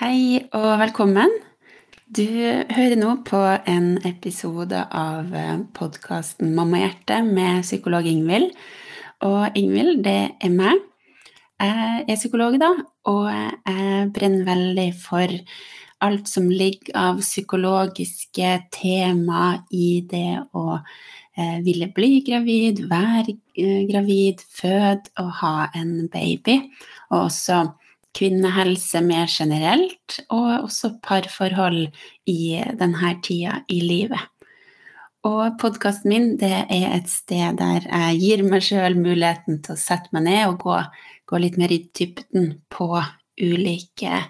Hei og velkommen. Du hører nå på en episode av podkasten Mammahjerte med psykolog Ingvild. Og Ingvild, det er meg. Jeg er psykolog, da, og jeg brenner veldig for alt som ligger av psykologiske tema i det å eh, ville bli gravid, være eh, gravid, føde og ha en baby. Og også kvinnehelse mer generelt, og også parforhold i denne tida i livet. Og podkasten min det er et sted der jeg gir meg sjøl muligheten til å sette meg ned og gå, gå litt mer i dybden på ulike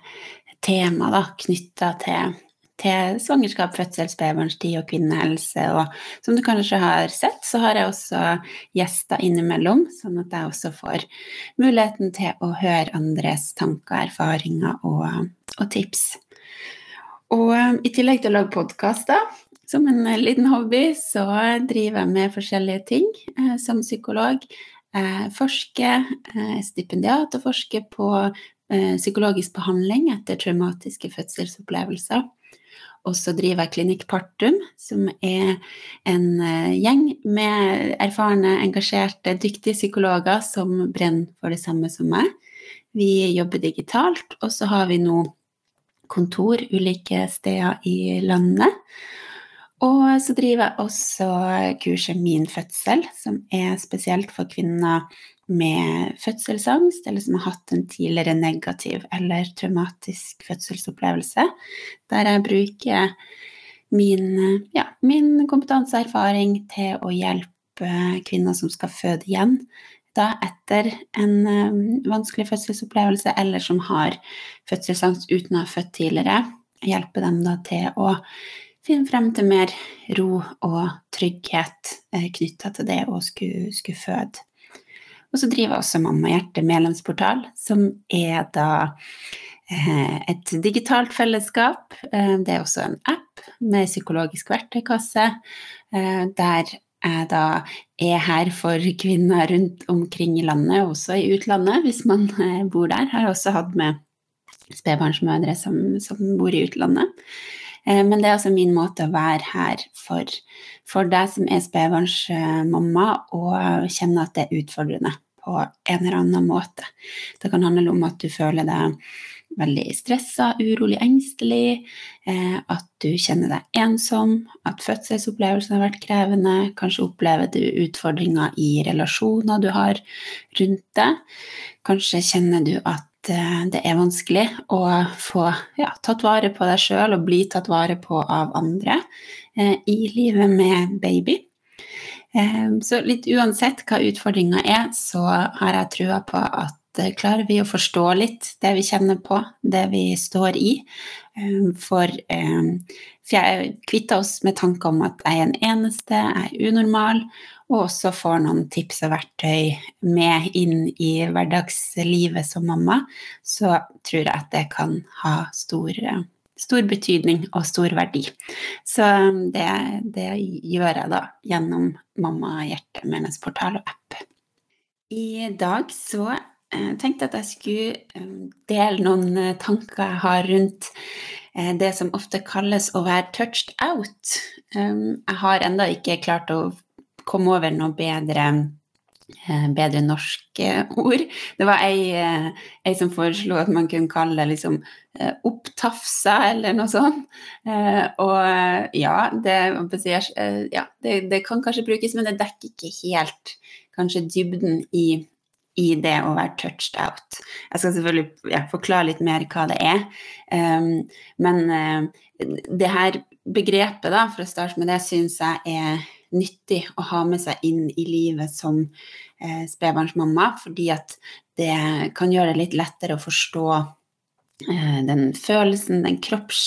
tema knytta til til svangerskap, fødsel, spedbarnstid og kvinnehelse. Og som du kanskje har sett, så har jeg også gjester innimellom, sånn at jeg også får muligheten til å høre andres tanker, erfaringer og, og tips. Og um, i tillegg til å lage podkaster, som en liten hobby, så driver jeg med forskjellige ting eh, som psykolog. Jeg forsker, eh, stipendiat og forsker på eh, psykologisk behandling etter traumatiske fødselsopplevelser. Og så driver jeg Klinikk Partum, som er en uh, gjeng med erfarne, engasjerte, dyktige psykologer som brenner for det samme som meg. Vi jobber digitalt, og så har vi nå kontor ulike steder i landet. Og så driver jeg også kurset Min fødsel, som er spesielt for kvinner med fødselsangst, eller som har hatt en tidligere negativ eller traumatisk fødselsopplevelse, der jeg bruker min, ja, min kompetanse og erfaring til å hjelpe kvinner som skal føde igjen, da etter en um, vanskelig fødselsopplevelse, eller som har fødselsangst uten å ha født tidligere. Hjelpe dem da til å finne frem til mer ro og trygghet eh, knytta til det å skulle, skulle føde. Og så driver også Mammahjerte medlemsportal, som er da eh, et digitalt fellesskap. Eh, det er også en app med psykologisk verktøykasse, eh, der jeg da er her for kvinner rundt omkring i landet, også i utlandet, hvis man bor der. Jeg har også hatt med spedbarnsmødre som, som bor i utlandet. Men det er altså min måte å være her for, for deg som er spedbarnsmamma og kjenner at det er utfordrende på en eller annen måte. Det kan handle om at du føler deg veldig stressa, urolig, engstelig, eh, at du kjenner deg ensom, at fødselsopplevelsen har vært krevende, kanskje opplever du utfordringer i relasjoner du har rundt deg, kanskje kjenner du at eh, det er vanskelig å få ja, tatt vare på deg sjøl og bli tatt vare på av andre eh, i livet med baby. Ehm, så litt uansett hva utfordringa er, så har jeg trua på at eh, klarer vi å forstå litt det vi kjenner på, det vi står i, ehm, for jeg kvitte oss med tanker om at jeg er en eneste, jeg er unormal, og også får noen tips og verktøy med inn i hverdagslivet som mamma, så tror jeg at det kan ha stor stor betydning og stor verdi. Så det, det gjør jeg da gjennom Mamma Hjerte portal og app. I dag så eh, tenkte jeg at jeg skulle um, dele noen eh, tanker jeg har rundt eh, det som ofte kalles å være touched out. Jeg har ennå ikke klart å komme over noe bedre Eh, bedre norske ord. Det var ei, eh, ei, som foreslo at man kunne kalle det liksom eh, opptafsa, eller noe sånt. Og ja det, ja, det, kan kanskje brukes, men det dekker ikke helt kanskje dybden i, i det å være touched out. Jeg skal selvfølgelig ja, forklare litt mer hva det er. Um, men uh, det her begrepet, da, for å starte med det, syns jeg er nyttig å ha med seg inn i livet som eh, spedbarnsmamma, fordi at det kan gjøre det litt lettere å forstå eh, den følelsen, den kropps,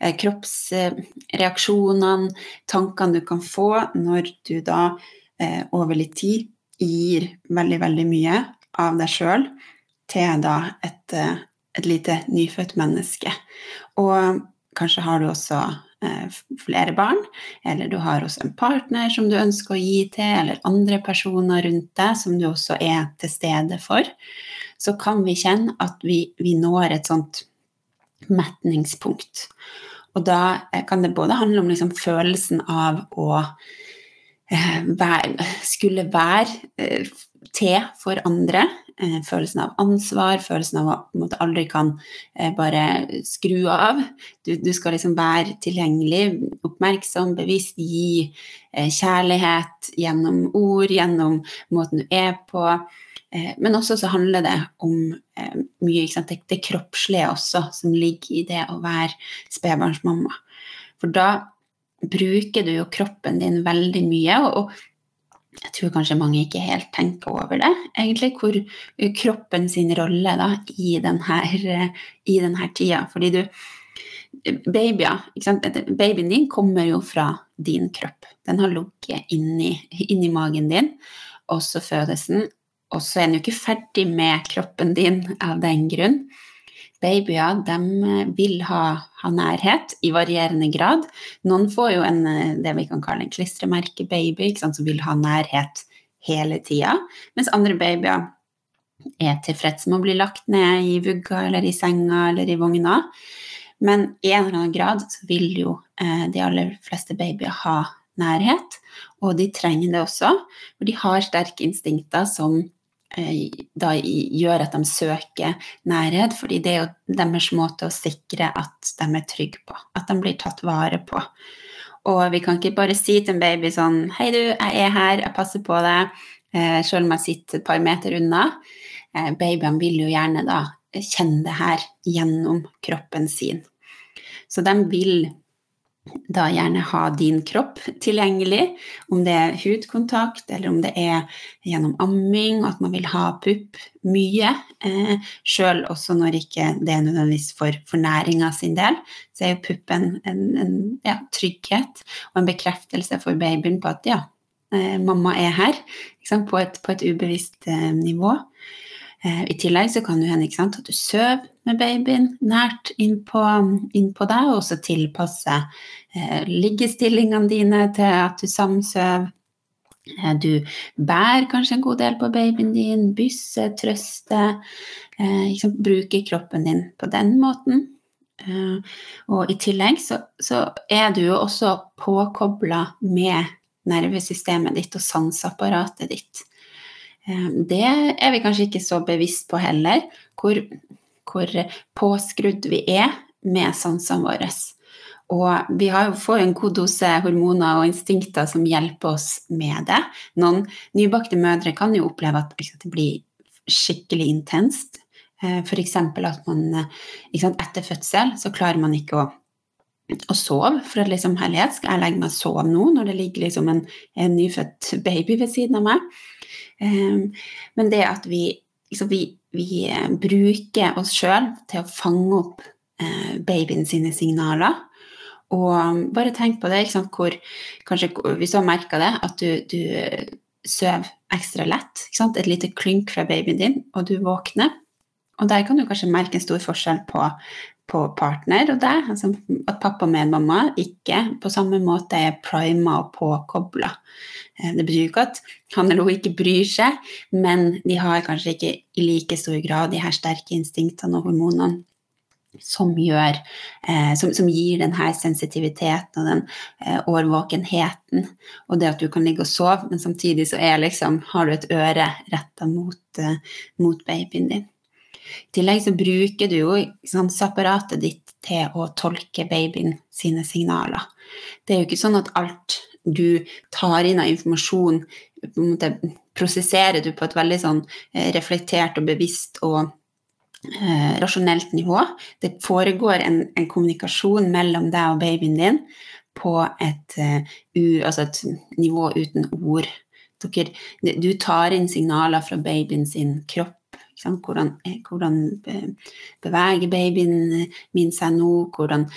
eh, kroppsreaksjonene, tankene du kan få når du da eh, over litt tid gir veldig, veldig mye av deg sjøl til da et, eh, et lite nyfødt menneske. Og kanskje har du også flere barn, eller du har også en partner som du ønsker å gi til, eller andre personer rundt deg som du også er til stede for, så kan vi kjenne at vi, vi når et sånt metningspunkt. Og da kan det både handle om liksom følelsen av å eh, skulle være eh, til for andre. Eh, følelsen av ansvar, følelsen av at du aldri kan eh, bare skru av. Du, du, skal liksom være tilgjengelig, oppmerksom, bevisst, gi eh, kjærlighet gjennom ord, gjennom måten du er på. Men også så handler det om mye, det, det kroppslige også, som ligger i det å være spedbarnsmamma. For da bruker du jo kroppen din veldig mye. og, og jeg tror kanskje mange ikke helt tenker over det, egentlig, hvor kroppen sin rolle da, i denne, i denne tida. Fordi du Babyer, Babyen din kommer jo fra din kropp. Den har ligget inni, inni magen din, og så fødes den. Og så er den jo ikke ferdig med kroppen din av den grunn babyer de eh, vil ha, ha, nærhet i varierende grad. Noen får jo en, eh, det vi kan kalle en klistremerkebaby, som vil ha nærhet hele tida, mens andre babyer er tilfreds med å bli lagt ned i vugga eller i senga eller i vogna. Men i en eller annen grad så vil jo eh, de aller fleste babyer ha nærhet, og de trenger det også. For de har sterke instinkter som da gjør at de søker nærhet, fordi det er jo deres måte å sikre at de er trygge på, at de blir tatt vare på. Og vi kan ikke bare si til en baby sånn Hei, du, jeg er her, jeg passer på deg, eh, selv om jeg sitter et par meter unna. Eh, babyene vil jo gjerne da kjenne det her gjennom kroppen sin. Så de vil da gjerne ha din kropp tilgjengelig, om det er hudkontakt eller om det er gjennom amming, at man vil ha pupp mye, eh, sjøl også når ikke det er nødvendigvis for, for sin del, så er jo puppen en, en ja, trygghet og en bekreftelse for babyen på at ja, eh, mamma er her, på et, på, et, ubevisst eh, nivå. Eh, I tillegg så kan det hende at du sover med babyen nært innpå inn deg, og så tilpasse eh, liggestillingene dine til at du samsøver. Eh, du bærer kanskje en god del på babyen din, bysse, trøste. Eh, bruker kroppen din på den måten. Eh, og i tillegg så, så er du jo også påkobla med nervesystemet ditt og sanseapparatet ditt. Eh, det er vi kanskje ikke så bevisst på heller, hvor, hvor påskrudd vi er med sansene våre. Og vi får en god dose hormoner og instinkter som hjelper oss med det. Noen nybakte mødre kan jo oppleve at det blir skikkelig intenst. Eh, F.eks. at man sant, etter fødsel så klarer man ikke å, å sove. For at liksom, herlighet, skal jeg legge meg og sove nå når det ligger liksom en, en nyfødt baby ved siden av meg? Um, men det at vi, liksom vi, vi eh, bruker oss sjøl til å fange opp eh, babyen sine signaler. Og um, bare tenk på det, hvor kanskje hvis du har merka det, at du, du eh, sover ekstra lett. Et lite klynk fra babyen din, og du våkner. Og der kan du kanskje merke en stor forskjell på, på partner og deg. Altså at pappa med mamma ikke på samme måte er prima og påkobla. Eh, det betyr ikke at han eller hun ikke bryr seg, men de har kanskje ikke i like stor grad de her sterke instinktene og hormonene som, gjør, eh, som, som gir den her sensitiviteten og den eh, årvåkenheten. Og det at du kan ligge og sove, men samtidig så er liksom, har du et øre retta mot, eh, mot babyen din. I tillegg så bruker du jo sanseapparatet ditt til å tolke babyen sine signaler. Det er jo ikke sånn at alt du tar inn av informasjon, måte prosesserer du på et veldig sånn eh, reflektert og bevisst og eh, rasjonelt nivå. Det foregår en, en, kommunikasjon mellom deg og babyen din på et, uh, u, altså et nivå uten ord. Dere, du tar inn signaler fra babyen sin kropp. Hvordan, hvordan, beveger babyen min seg nå? Hvordan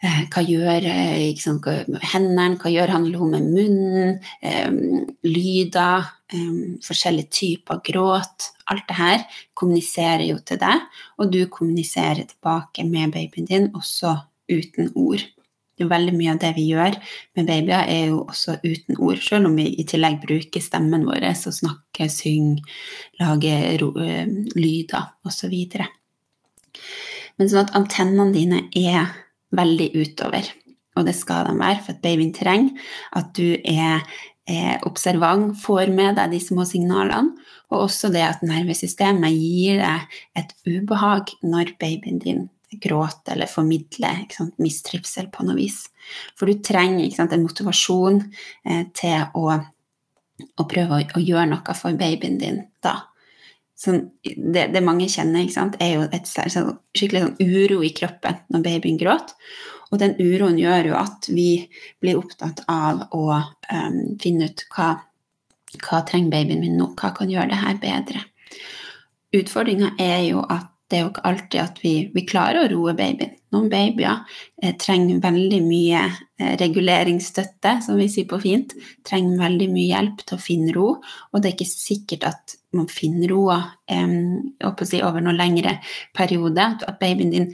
Eh, hva gjør liksom, hendene, hva gjør han eller hun med munnen? Um, lyder, um, forskjellige typer gråt. Alt det her kommuniserer jo til deg, og du kommuniserer tilbake med babyen din, også uten ord. Det er veldig mye av det vi gjør med babyer, er jo også uten ord, selv om vi i tillegg bruker stemmen vår og snakker, synger, lager lyder osv. Men sånn at antennene dine er veldig utover. Og det skal de være, for at babyen trenger at du er, er observant, får med deg de små signalene, og også det at nervesystemet gir deg et ubehag når babyen din gråter eller formidle sant, mistrivsel på noe vis. For du trenger sant, en motivasjon eh, til å, å prøve å, å, gjøre noe for babyen din da. Sånn, det, det, mange kjenner, er jo et sånn, skikkelig sånn uro i kroppen når babyen gråter. Og den uroen gjør jo at vi blir opptatt av å um, finne ut hva, hva trenger babyen min nå, hva kan gjøre det her bedre. Utfordringa er jo at det er jo ikke alltid at vi, vi klarer å roe babyen. Noen babyer eh, trenger veldig mye eh, reguleringsstøtte, som vi sier på fint. Trenger veldig mye hjelp til å finne ro, og det er ikke sikkert at man finner roa eh, si, over noen lengre periode. At babyen din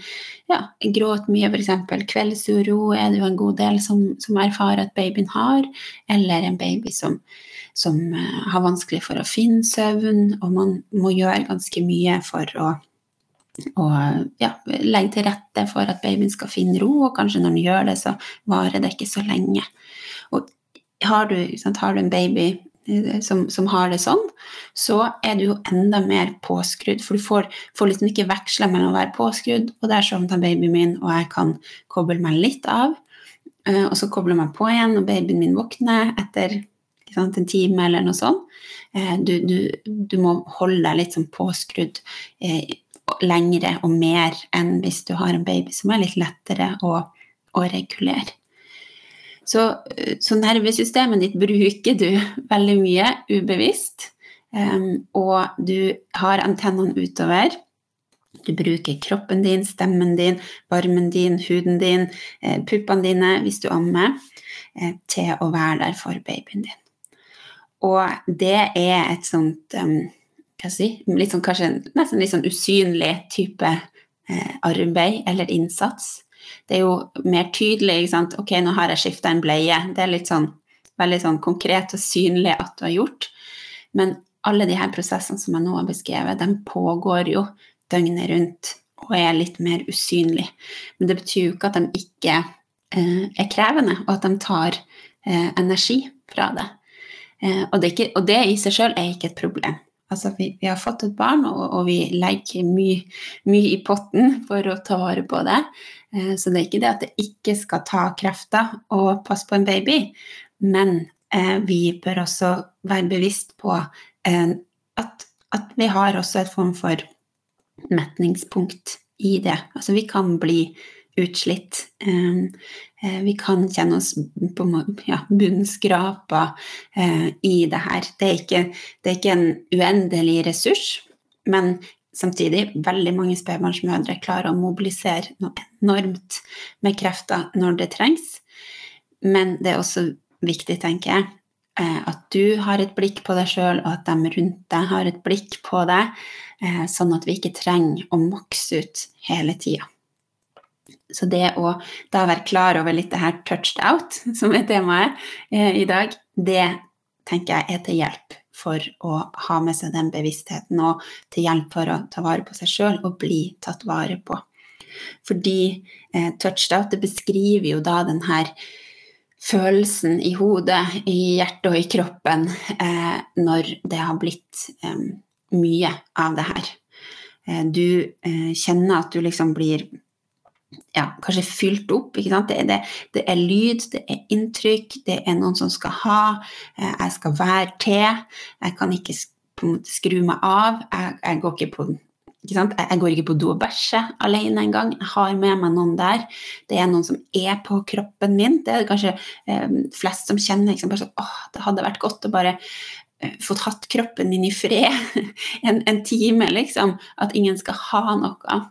ja, gråter mye, f.eks. kveldsuro er det jo en god del som, som, erfarer at babyen har, eller en baby som, som uh, har vanskelig for å finne søvn, og man må gjøre ganske mye for å og ja, legge til rette for at babyen skal finne ro, og kanskje når den gjør det, så varer det ikke så lenge. Og har du, sant, har du en baby eh, som, som, har det sånn, så er du jo enda mer påskrudd. For du får, får liksom ikke veksla mellom å være påskrudd, og der sovner babyen min, og jeg kan koble meg litt av. Eh, og så kobler man på igjen, og babyen min våkner etter sant, en time eller noe sånt. Eh, du, du, du, må holde deg litt sånn påskrudd lengre og mer enn hvis du har en baby som er litt lettere å, å regulere. Så, så, nervesystemet ditt bruker du veldig mye ubevisst, um, og du har antennene utover. Du bruker kroppen din, stemmen din, varmen din, huden din, eh, puppene dine hvis du ammer, eh, til å være der for babyen din. Og det er et sånt um, hva si, litt sånn, kanskje nesten litt sånn usynlig type eh, arbeid eller innsats. Det er jo mer tydelig. ikke sant? Ok, nå har jeg skifta en bleie. Det er litt sånn veldig sånn konkret og synlig at du har gjort. Men alle de her prosessene som jeg nå har beskrevet, de pågår jo døgnet rundt og er litt mer usynlige. Men det betyr jo ikke at de ikke eh, er krevende, og at de tar eh, energi fra det. Eh, og, det ikke, og det i seg sjøl er ikke et problem. Altså, vi, vi, har fått et barn, og, og vi legger mye, mye, i potten for å ta vare på det. Eh, så det er ikke det at det ikke skal ta krefter og passe på en baby, men eh, vi bør også være bevisst på eh, at, at, vi har også et form for metningspunkt i det. Altså, vi kan bli utslitt. Eh, vi kan kjenne oss på ja, bunnskrapa eh, i det her. Det er, ikke, det er, ikke, en uendelig ressurs, men samtidig veldig mange spedbarnsmødre klarer å mobilisere enormt med krefter når det trengs. Men det er også viktig, tenker jeg, eh, at du har et blikk på deg sjøl, og at de rundt deg har et blikk på deg, sånn at vi ikke trenger å makse ut hele tida. Så det å da være klar over litt det her 'touched out', som er temaet eh, i dag, det tenker jeg er til hjelp for å ha med seg den bevisstheten, og til hjelp for å ta vare på seg sjøl og bli tatt vare på. Fordi eh, 'touched out' det beskriver jo da den her følelsen i hodet, i hjertet og i kroppen eh, når det har blitt eh, mye av det her. Eh, du eh, kjenner at du liksom blir ja, kanskje fylt opp. Det er, det, det er, lyd, det er inntrykk, det er noen som skal ha. Eh, jeg skal være til. Jeg kan ikke skru meg av. Jeg, jeg går ikke på? Jeg går ikke på do og bæsjer alene engang. Jeg har med meg noen der. Det er noen som er på kroppen min. Det er det kanskje eh, flest som kjenner. Liksom, så, åh, det hadde vært godt å bare eh, fått hatt kroppen min i fred en, en time, liksom. At ingen skal ha noe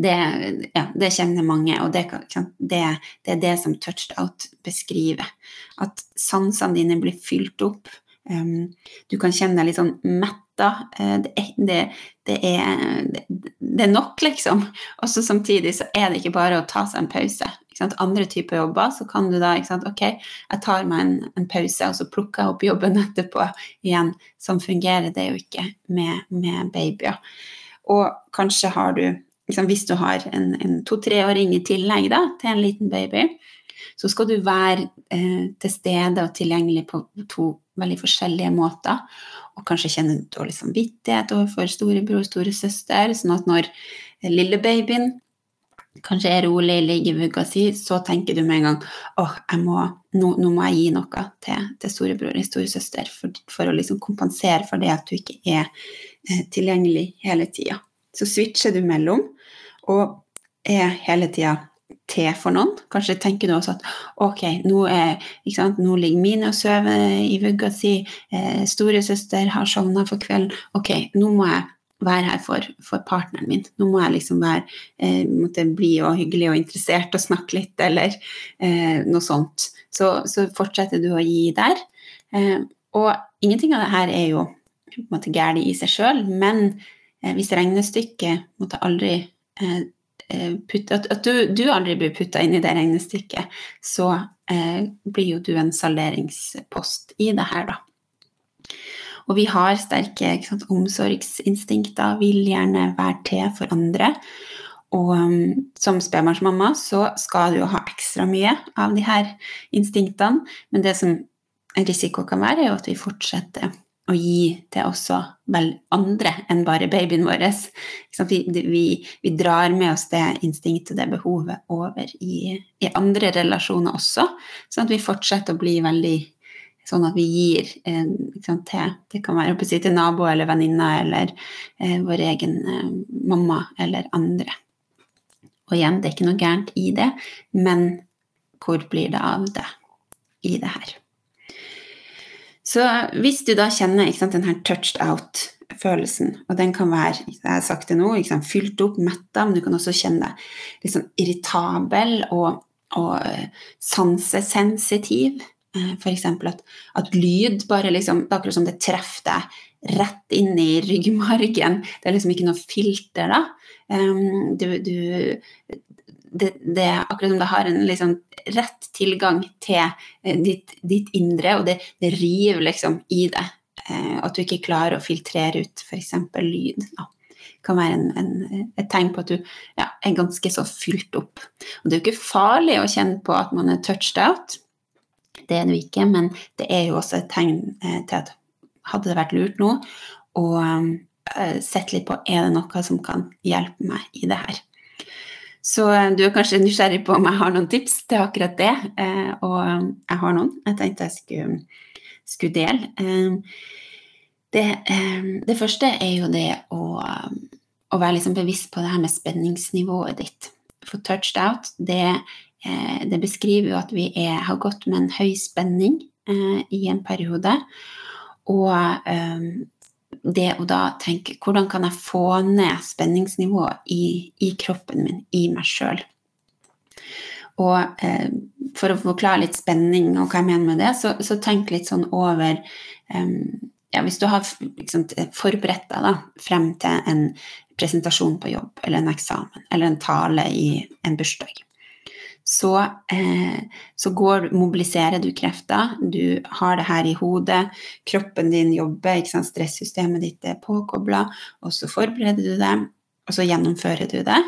det, ja, det kjenner mange, og det, det, det, er det som touched out beskriver. At sansene dine blir fylt opp. Um, du kan kjenne deg litt sånn metta. Uh, det, er, det, er nok, liksom. Og så samtidig så er det ikke bare å ta seg en pause. Andre typer jobber, så kan du da Ok, jeg tar meg en, en, pause, og så plukker jeg opp jobben etterpå igjen. Sånn fungerer det jo ikke med, med babyer. Og kanskje har du hvis du har en, en to-treåring i tillegg da, til en liten baby, så skal du være eh, til stede og tilgjengelig på to veldig forskjellige måter. Og kanskje kjenne dårlig samvittighet overfor storebror og storesøster, sånn at når lille babyen kanskje er rolig, ligger i vugga si, så tenker du med en gang åh, oh, nå, nå, må jeg gi noe til, til storebror eller storesøster for, for å liksom kompensere for det at du ikke er eh, tilgjengelig hele tida. Så switcher du mellom og er hele tida til for noen. Kanskje tenker du også at ok, nå, er, nå ligger Mine og sover i vugga si, eh, storesøster har sovna for kvelden. Ok, nå må jeg være her for, for partneren min. Nå må jeg liksom være eh, måtte bli og hyggelig og interessert og snakke litt, eller eh, noe sånt. Så, så, fortsetter du å gi der. Eh, og ingenting av det her er jo på en måte galt i seg sjøl, men eh, hvis regnestykket måtte aldri eh, Eh, at, at du, du, aldri blir putta inn i det regnestykket, så eh, blir jo du en salderingspost i det her, da. Og vi har sterke sant, omsorgsinstinkter, vil gjerne være til for andre. Og um, som spedbarnsmamma så skal du jo ha ekstra mye av de her instinktene, men det som en risiko kan være, er jo at vi fortsetter å gi til også vel andre enn bare babyen vår. Vi, vi, vi, drar med oss det instinktet, det behovet, over i, i andre relasjoner også. Sånn at vi fortsetter å bli veldig Sånn at vi gir eh, til Det kan være si, til nabo eller venninne eller eh, vår egen eh, mamma eller andre. Og igjen, det er ikke noe gærent i det, men hvor blir det av det i det her? Så hvis du da kjenner sant, den touched out-følelsen, og den kan være jeg har sagt det nå, sant, fylt opp, metta, men du kan også kjenne deg liksom irritabel og, og eh, sansesensitiv. Eh, F.eks. At, at lyd bare liksom Det er akkurat som det treffer deg rett inn i ryggmargen. Det er liksom ikke noe filter, da. Um, du, du, det, det, akkurat som det har en liksom rett tilgang til eh, ditt, ditt indre, og det, det, river liksom i det. Eh, at du ikke klarer å filtrere ut f.eks. lyd. Da. kan være en, en, et tegn på at du ja, er ganske så fylt opp. Og det er jo ikke farlig å kjenne på at man er touched out. Det er det jo ikke, men det er jo også et tegn eh, til at hadde det vært lurt nå å sette litt på er det noe som kan hjelpe meg i det her. Så eh, du er kanskje nysgjerrig på om jeg har noen tips til akkurat det. Eh, og eh, jeg har noen. Jeg tenkte jeg skulle, skulle dele. Det, det, første er jo det å, å være liksom bevisst på det her med spenningsnivået ditt. For touched out, det, det beskriver jo at vi er, har gått med en høy spenning i en periode. Og det å da tenke hvordan kan jeg få ned spenningsnivået i, i kroppen min, i meg sjøl. Og eh, for å forklare litt spenning og hva jeg mener med det, så, så tenk litt sånn over um, ja, Hvis du har liksom, forberedt deg da, frem til en presentasjon på jobb eller en eksamen eller en tale i en bursdag så, eh, så går, mobiliserer du krefter. Du har det her i hodet. Kroppen din jobber, ikke sant? stressystemet ditt er påkobla. Og så forbereder du det, og så gjennomfører du det,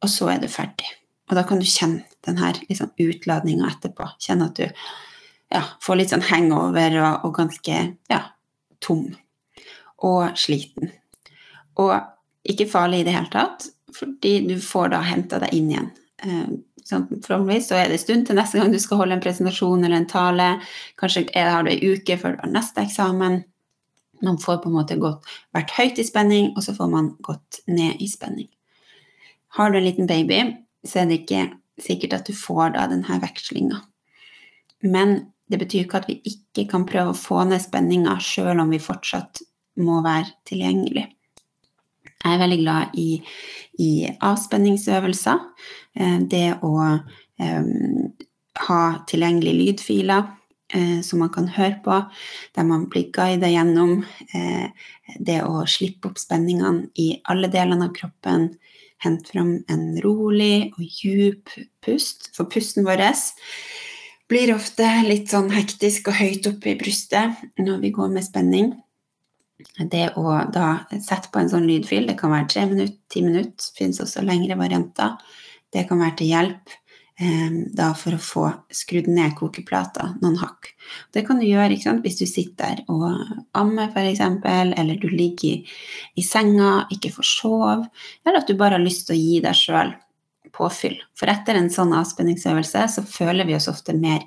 og så er du ferdig. Og da kan du kjenne den her liksom, utladninga etterpå. Kjenne at du ja, får litt sånn hangover og, og ganske ja, tom og sliten. Og ikke farlig i det hele tatt, fordi du får da henta deg inn igjen. Forhåpentligvis så er det stund til neste gang du skal holde en presentasjon eller en tale. Kanskje har du ei uke før du har neste eksamen. Man får på en måte gått, vært høyt i spenning, og så får man gått ned i spenning. Har du en liten baby, så er det ikke sikkert at du får da denne vekslinga. Men det betyr ikke at vi ikke kan prøve å få ned spenninga sjøl om vi fortsatt må være tilgjengelig. Jeg er veldig glad i, i avspenningsøvelser. Eh, det å um, ha tilgjengelige lydfiler eh, som man kan høre på, der man blir guidet gjennom eh, det å slippe opp spenningene i alle delene av kroppen. Hente fram en rolig og djup pust, for pusten vår blir ofte litt sånn hektisk og høyt oppe i brystet når vi går med spenning. Det å da sette på en sånn lydfil, det kan være tre minutter, ti minutter, finnes også lengre varianter, det kan være til hjelp eh, da for å få skrudd ned kokeplata noen hakk. Det kan du gjøre hvis du sitter og ammer, f.eks., eller du ligger i, i, senga, ikke får sove, eller at du bare har lyst til å gi deg sjøl påfyll. For etter en sånn avspenningsøvelse så føler vi oss ofte mer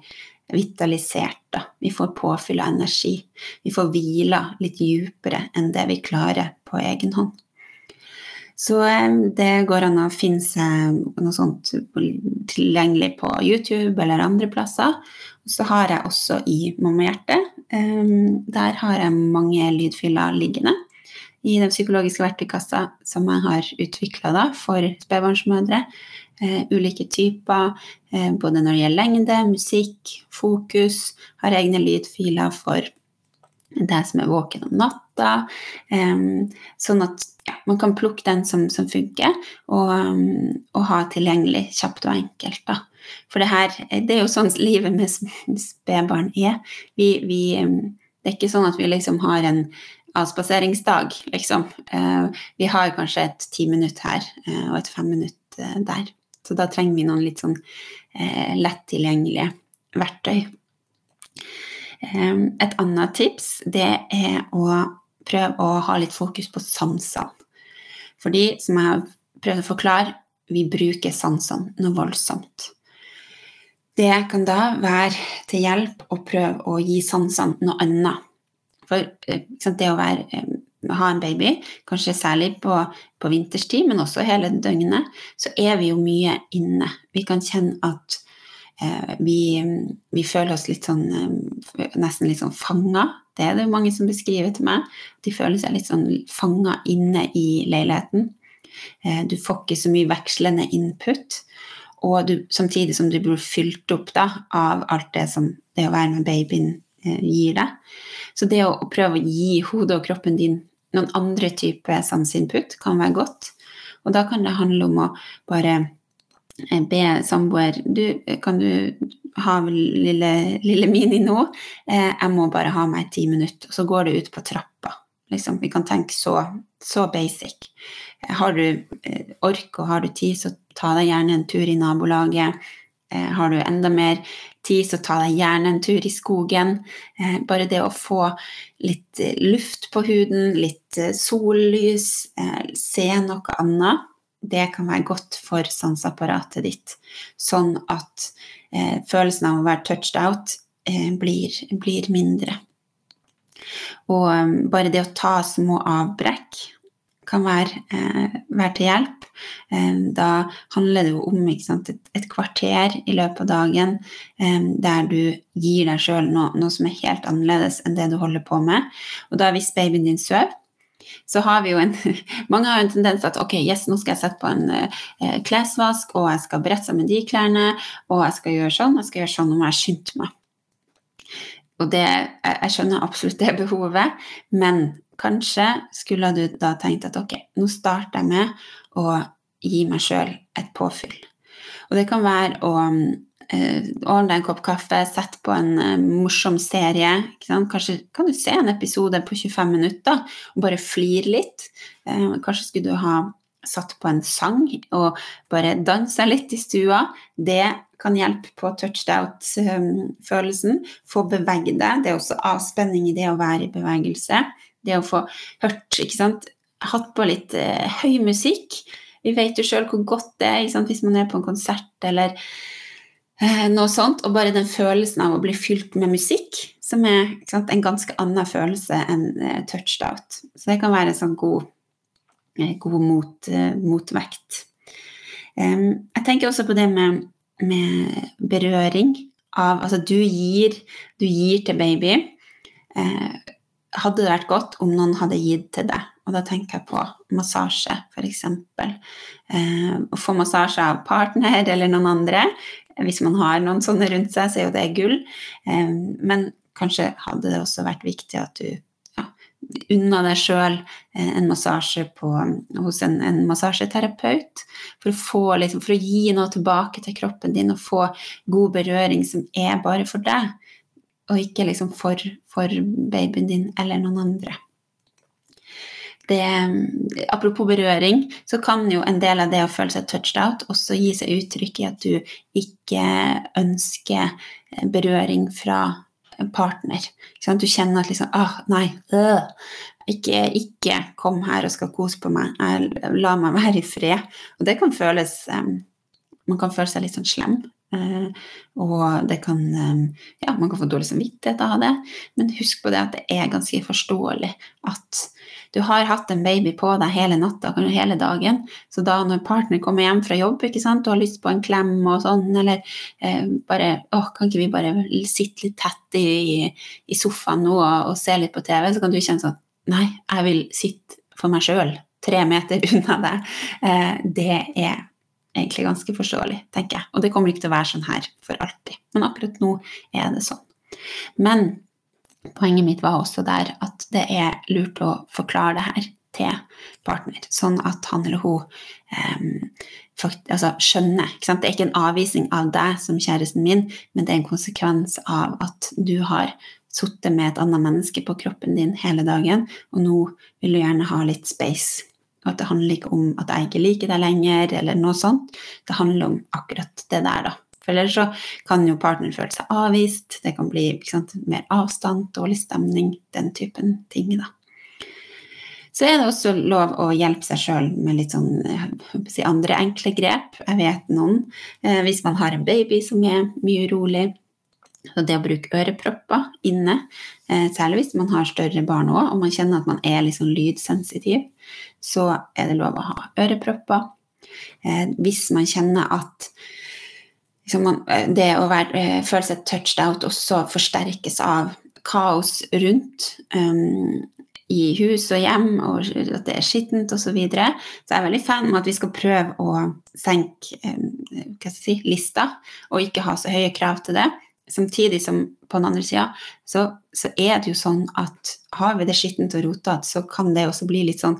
vitalisert. Da. Vi får påfyll av energi. Vi får hvila litt dypere enn det vi klarer på egen hånd. Så eh, det går an å finne seg noe sånt tilgjengelig på YouTube eller andre plasser. Så har jeg også i Mammahjertet. Eh, der har jeg mange lydfyller liggende i den psykologiske verktøykassa som jeg har utvikla for spedbarnsmødre. Uh, ulike typer, eh, både når det gjelder lengde, musikk, fokus. Har egne lydfiler for deg som er våken om natta. Sånn at ja, man kan plukke den som, som funker, og, um, og, ha tilgjengelig kjapt og enkelt. Da. For det her, det er jo sånn livet med spedbarn er. Vi, vi, um, det er ikke sånn at vi liksom har en avspaseringsdag, liksom. Uh, vi har kanskje et ti minutt her og et fem minutt der. Så da trenger vi noen litt sånn eh, lett tilgjengelige verktøy. Eh, et annet tips det er å prøve å ha litt fokus på sansene. Fordi, som jeg har prøvd å forklare, vi bruker sansene noe voldsomt. Det kan da være til hjelp å prøve å gi sansene noe annet. For eh, det å være eh, ha en baby, kanskje særlig på, på, vinterstid, men også hele døgnet, så er vi jo mye inne. Vi kan kjenne at eh, vi, vi, føler oss litt sånn eh, nesten litt sånn fanga. Det er det mange som beskriver til meg. De føler seg litt sånn fanga inne i leiligheten. Eh, du får ikke så mye vekslende input. Og du, samtidig som du blir fylt opp da, av alt det som det å være med babyen eh, gir deg. Så det å prøve å gi hodet og kroppen din noen andre typer sanseinput kan være godt. Og da kan det handle om å bare eh, be samboer Du, kan du ha lille, lille Mini nå? Eh, jeg må bare ha meg ti minutter. Og så går det ut på trappa. Liksom, vi kan tenke så, så basic. Har du eh, ork og har du tid, så ta deg gjerne en tur i nabolaget. Har du enda mer tid, så ta deg gjerne en tur i skogen. Eh, bare det å få litt eh, luft på huden, litt eh, sollys, se noe annet, det kan være godt for sanseapparatet ditt. Sånn at følelsen av å være touched out blir, blir mindre. Og bare det å ta små avbrekk kan være, være til hjelp. Da handler det jo om sant, et, kvarter i løpet av dagen der du gir deg sjøl noe, noe, som er helt annerledes enn det du holder på med. Og da hvis babyen din sover, så har vi jo en Mange har jo en tendens til at ok, yes, nå skal jeg sette på en eh, klesvask, og jeg skal brette sammen de klærne, og jeg skal gjøre sånn, jeg skal gjøre sånn, nå må jeg skynde meg. Og det, jeg skjønner absolutt det behovet, men kanskje skulle du da tenkt at ok, nå starter jeg med å gi meg sjøl et påfyll. Og det kan være å eh, ordne deg en kopp kaffe, sette på en eh, morsom serie. Kanskje kan du se en episode på 25 minutter og bare flire litt. Eh, kanskje skulle du ha satt på en sang og bare dansa litt i stua. Det kan hjelpe på touched out-følelsen. Få bevege deg. Det er også avspenning i det å være i bevegelse. Det å få hørt, ikke sant hatt på litt eh, høy musikk. Vi vet jo sjøl hvor godt det er hvis man er på en konsert eller eh, noe sånt. Og bare den følelsen av å bli fylt med musikk, som er sant, en ganske annen følelse enn eh, touched out. Så det kan være en sånn god, eh, god mot, eh, motvekt. jeg tenker også på det med, med berøring av Altså, du gir, du gir til baby. Eh, hadde det vært godt om noen hadde gitt til deg. Og da tenker jeg på massasje, f.eks. Eh, å få massasje av partner eller noen andre. Hvis man har noen sånne rundt seg, så er jo det gull. Eh, men kanskje hadde det også vært viktig at du ja, unna deg sjøl eh, en massasje på, hos en, en, massasjeterapeut. For å, få, liksom, for å gi noe tilbake til kroppen din og få god berøring som er bare for deg og ikke liksom for, for babyen din eller noen andre. Det, apropos berøring, så kan jo en del av det å føle seg touched out også gi seg uttrykk i at du ikke ønsker berøring fra en partner. Du kjenner at liksom ah, nei, øh, ikke, ikke, kom her og skal kose på meg. La meg være i fred. Og det kan føles um, Man kan føle seg litt sånn slem. Uh, og det kan um, Ja, man kan få dårlig samvittighet av det, men husk på det at det er ganske forståelig at du har hatt en baby på deg hele natta, kanskje hele dagen, så da når partner kommer hjem fra jobb, ikke sant, og har lyst på en klem og sånn, eller eh, bare Å, kan ikke vi bare sitte litt tett i, i sofaen nå og, og, se litt på TV? Så kan du kjenne sånn Nei, jeg vil sitte for meg sjøl, tre meter unna deg. Eh, det er egentlig ganske forståelig, tenker jeg. Og det kommer ikke til å være sånn her for alltid. Men akkurat nå er det sånn. Men poenget mitt var også der at det er lurt å forklare det her til partner, sånn at han eller hun um, fakt, altså, skjønner. Det er ikke en avvisning av deg som kjæresten min, men det er en konsekvens av at du har sittet med et annet menneske på kroppen din hele dagen, og nå vil du gjerne ha litt space. At det handler ikke om at jeg ikke liker deg lenger, eller noe sånt. Det handler om akkurat det der, da. For ellers så kan jo partneren føle seg avvist, det kan bli sant, mer avstand, dårlig stemning, den typen ting, da. Så er det også lov å hjelpe seg sjøl med litt sånn andre enkle grep. Jeg vet noen. Eh, hvis man har en baby som er mye urolig, så det å bruke ørepropper inne, eh, særlig hvis man har større barn òg, og man kjenner at man er litt sånn lydsensitiv, så er det lov å ha ørepropper. Eh, hvis man kjenner at liksom man, eh, det å være, føle seg touched out også forsterkes av kaos rundt um, i hus og hjem, og at det er skittent osv. Så, videre. så jeg er veldig fan av at vi skal prøve å senke um, si, lista, og ikke ha så høye krav til det. Samtidig som på den andre sida så, så, er det jo sånn at har vi det skittent og rotete, så kan det også bli litt sånn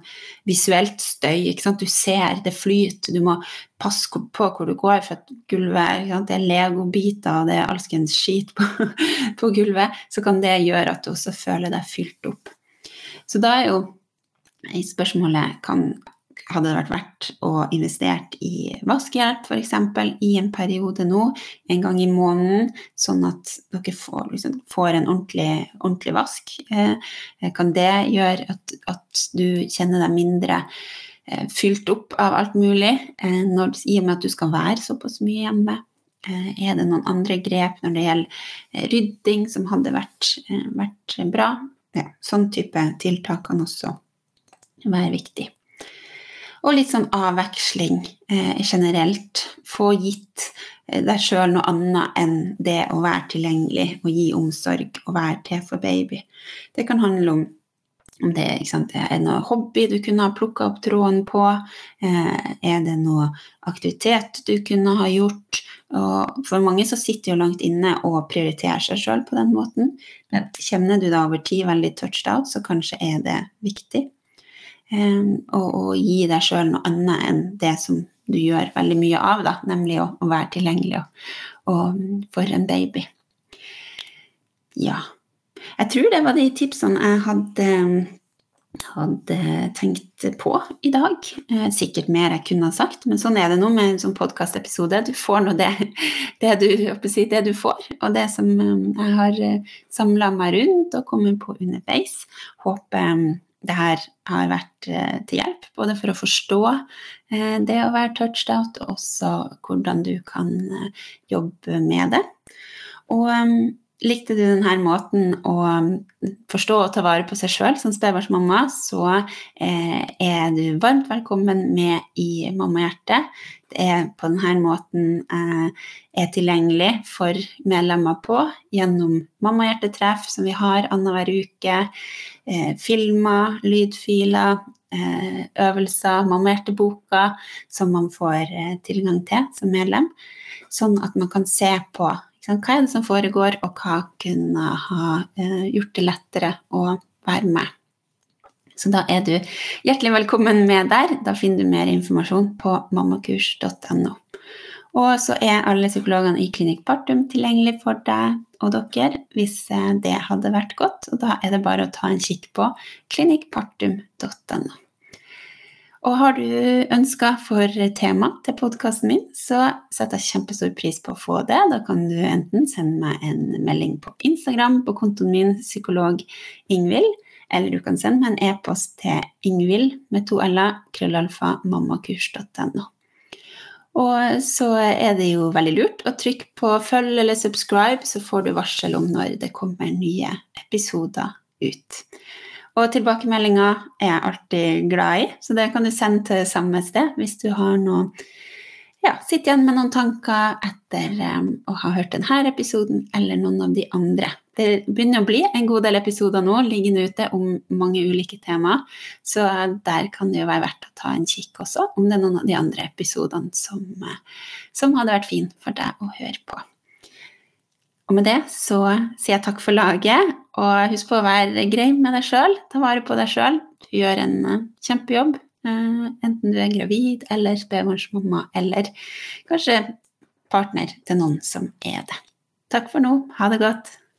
visuelt støy. Du ser det flyter, du må passe på hvor du går, for at gulvet Det er legobiter, og det er alskens skit på, på gulvet. Så kan det gjøre at du også føler deg fylt opp. Så da er jo spørsmålet kan hadde det vært verdt å investert i vaskehjelp f.eks. i en periode nå, en gang i måneden, sånn at dere får, liksom, får en ordentlig, ordentlig vask? Eh, kan det gjøre at, at, du kjenner deg mindre eh, fylt opp av alt mulig, eh, når, i og med at du skal være såpass mye hjemme? Eh, er det noen andre grep når det gjelder eh, rydding som hadde vært, eh, vært bra? Ja, sånn type tiltak kan også være viktig. Og litt sånn avveksling eh, generelt. Få gitt eh, deg sjøl noe annet enn det å være tilgjengelig og gi omsorg og være til for baby. Det kan handle om om det, sant, er noe hobby du kunne ha plukka opp tråden på, eh, er det noe aktivitet du kunne ha gjort? Og for mange så sitter jo langt inne og prioriterer seg sjøl på den måten. Men kjenner du da over tid veldig touched out, så kanskje er det viktig. Og, og gi deg sjøl noe annet enn det som du gjør veldig mye av, da, nemlig å, å være tilgjengelig og, og for en baby. Ja. Jeg tror det var de tipsene jeg hadde, hadde tenkt på i dag. Eh, sikkert mer jeg kunne ha sagt, men sånn er det nå med en sånn podkastepisode. Du får nå det, det, du, det du får, og det som eh, jeg har eh, samla meg rundt og kommet på underveis. Håper det her har vært eh, til hjelp, både for å forstå eh, det å være touched out, og også hvordan du kan eh, jobbe med det. Og likte du denne måten å forstå og ta vare på seg sjøl som spedbarnsmamma, så er du varmt velkommen med i Mammahjertet er på denne måten eh, er tilgjengelig for medlemmer på gjennom Mammahjertetreff, som vi har annenhver uke, eh, filmer, lydfiler, eh, øvelser, Mammahjerteboka, som man får eh, tilgang til som medlem, sånn at man kan se på hva er det som foregår, og hva kunne ha eh, gjort det lettere å være med. Så da er du hjertelig velkommen med der. Da finner du mer informasjon på mammakurs.no. Og så er alle psykologene i Klinikk Partum tilgjengelig for deg. og dere hvis det hadde vært godt. Og da er det bare å ta en kikk på klinikkpartum.no. Og har du ønsker for tema til podkasten min, så setter jeg kjempestor pris på å få det. Da kan du enten sende meg en melding på Instagram på kontoen min psykolog Ingvild, eller du kan sende meg en e-post til ingvild med to l-er, krøllalfa, mammakurs.no. Og så er det jo veldig lurt å trykke på følg eller subscribe, så får du varsel om når det kommer nye episoder ut. Og tilbakemeldinger er jeg alltid glad i, så det kan du sende til samme sted hvis du har noe ja, Sitt igjen med noen tanker etter um, å ha hørt denne episoden eller noen av de andre. Det begynner å bli en god del episoder nå liggende ute om mange ulike temaer, så der kan det jo være verdt å ta en kikk også, om det er noen av de andre episodene som, uh, som hadde vært fin for deg å høre på. Og med det så sier jeg takk for laget, og husk på å være grei med deg sjøl. Ta vare på deg sjøl. Du gjør en eh, kjempejobb, eh, enten du er gravid eller spedbarnsmamma, eller kanskje partner til noen som er det. Takk for nå. Ha det godt.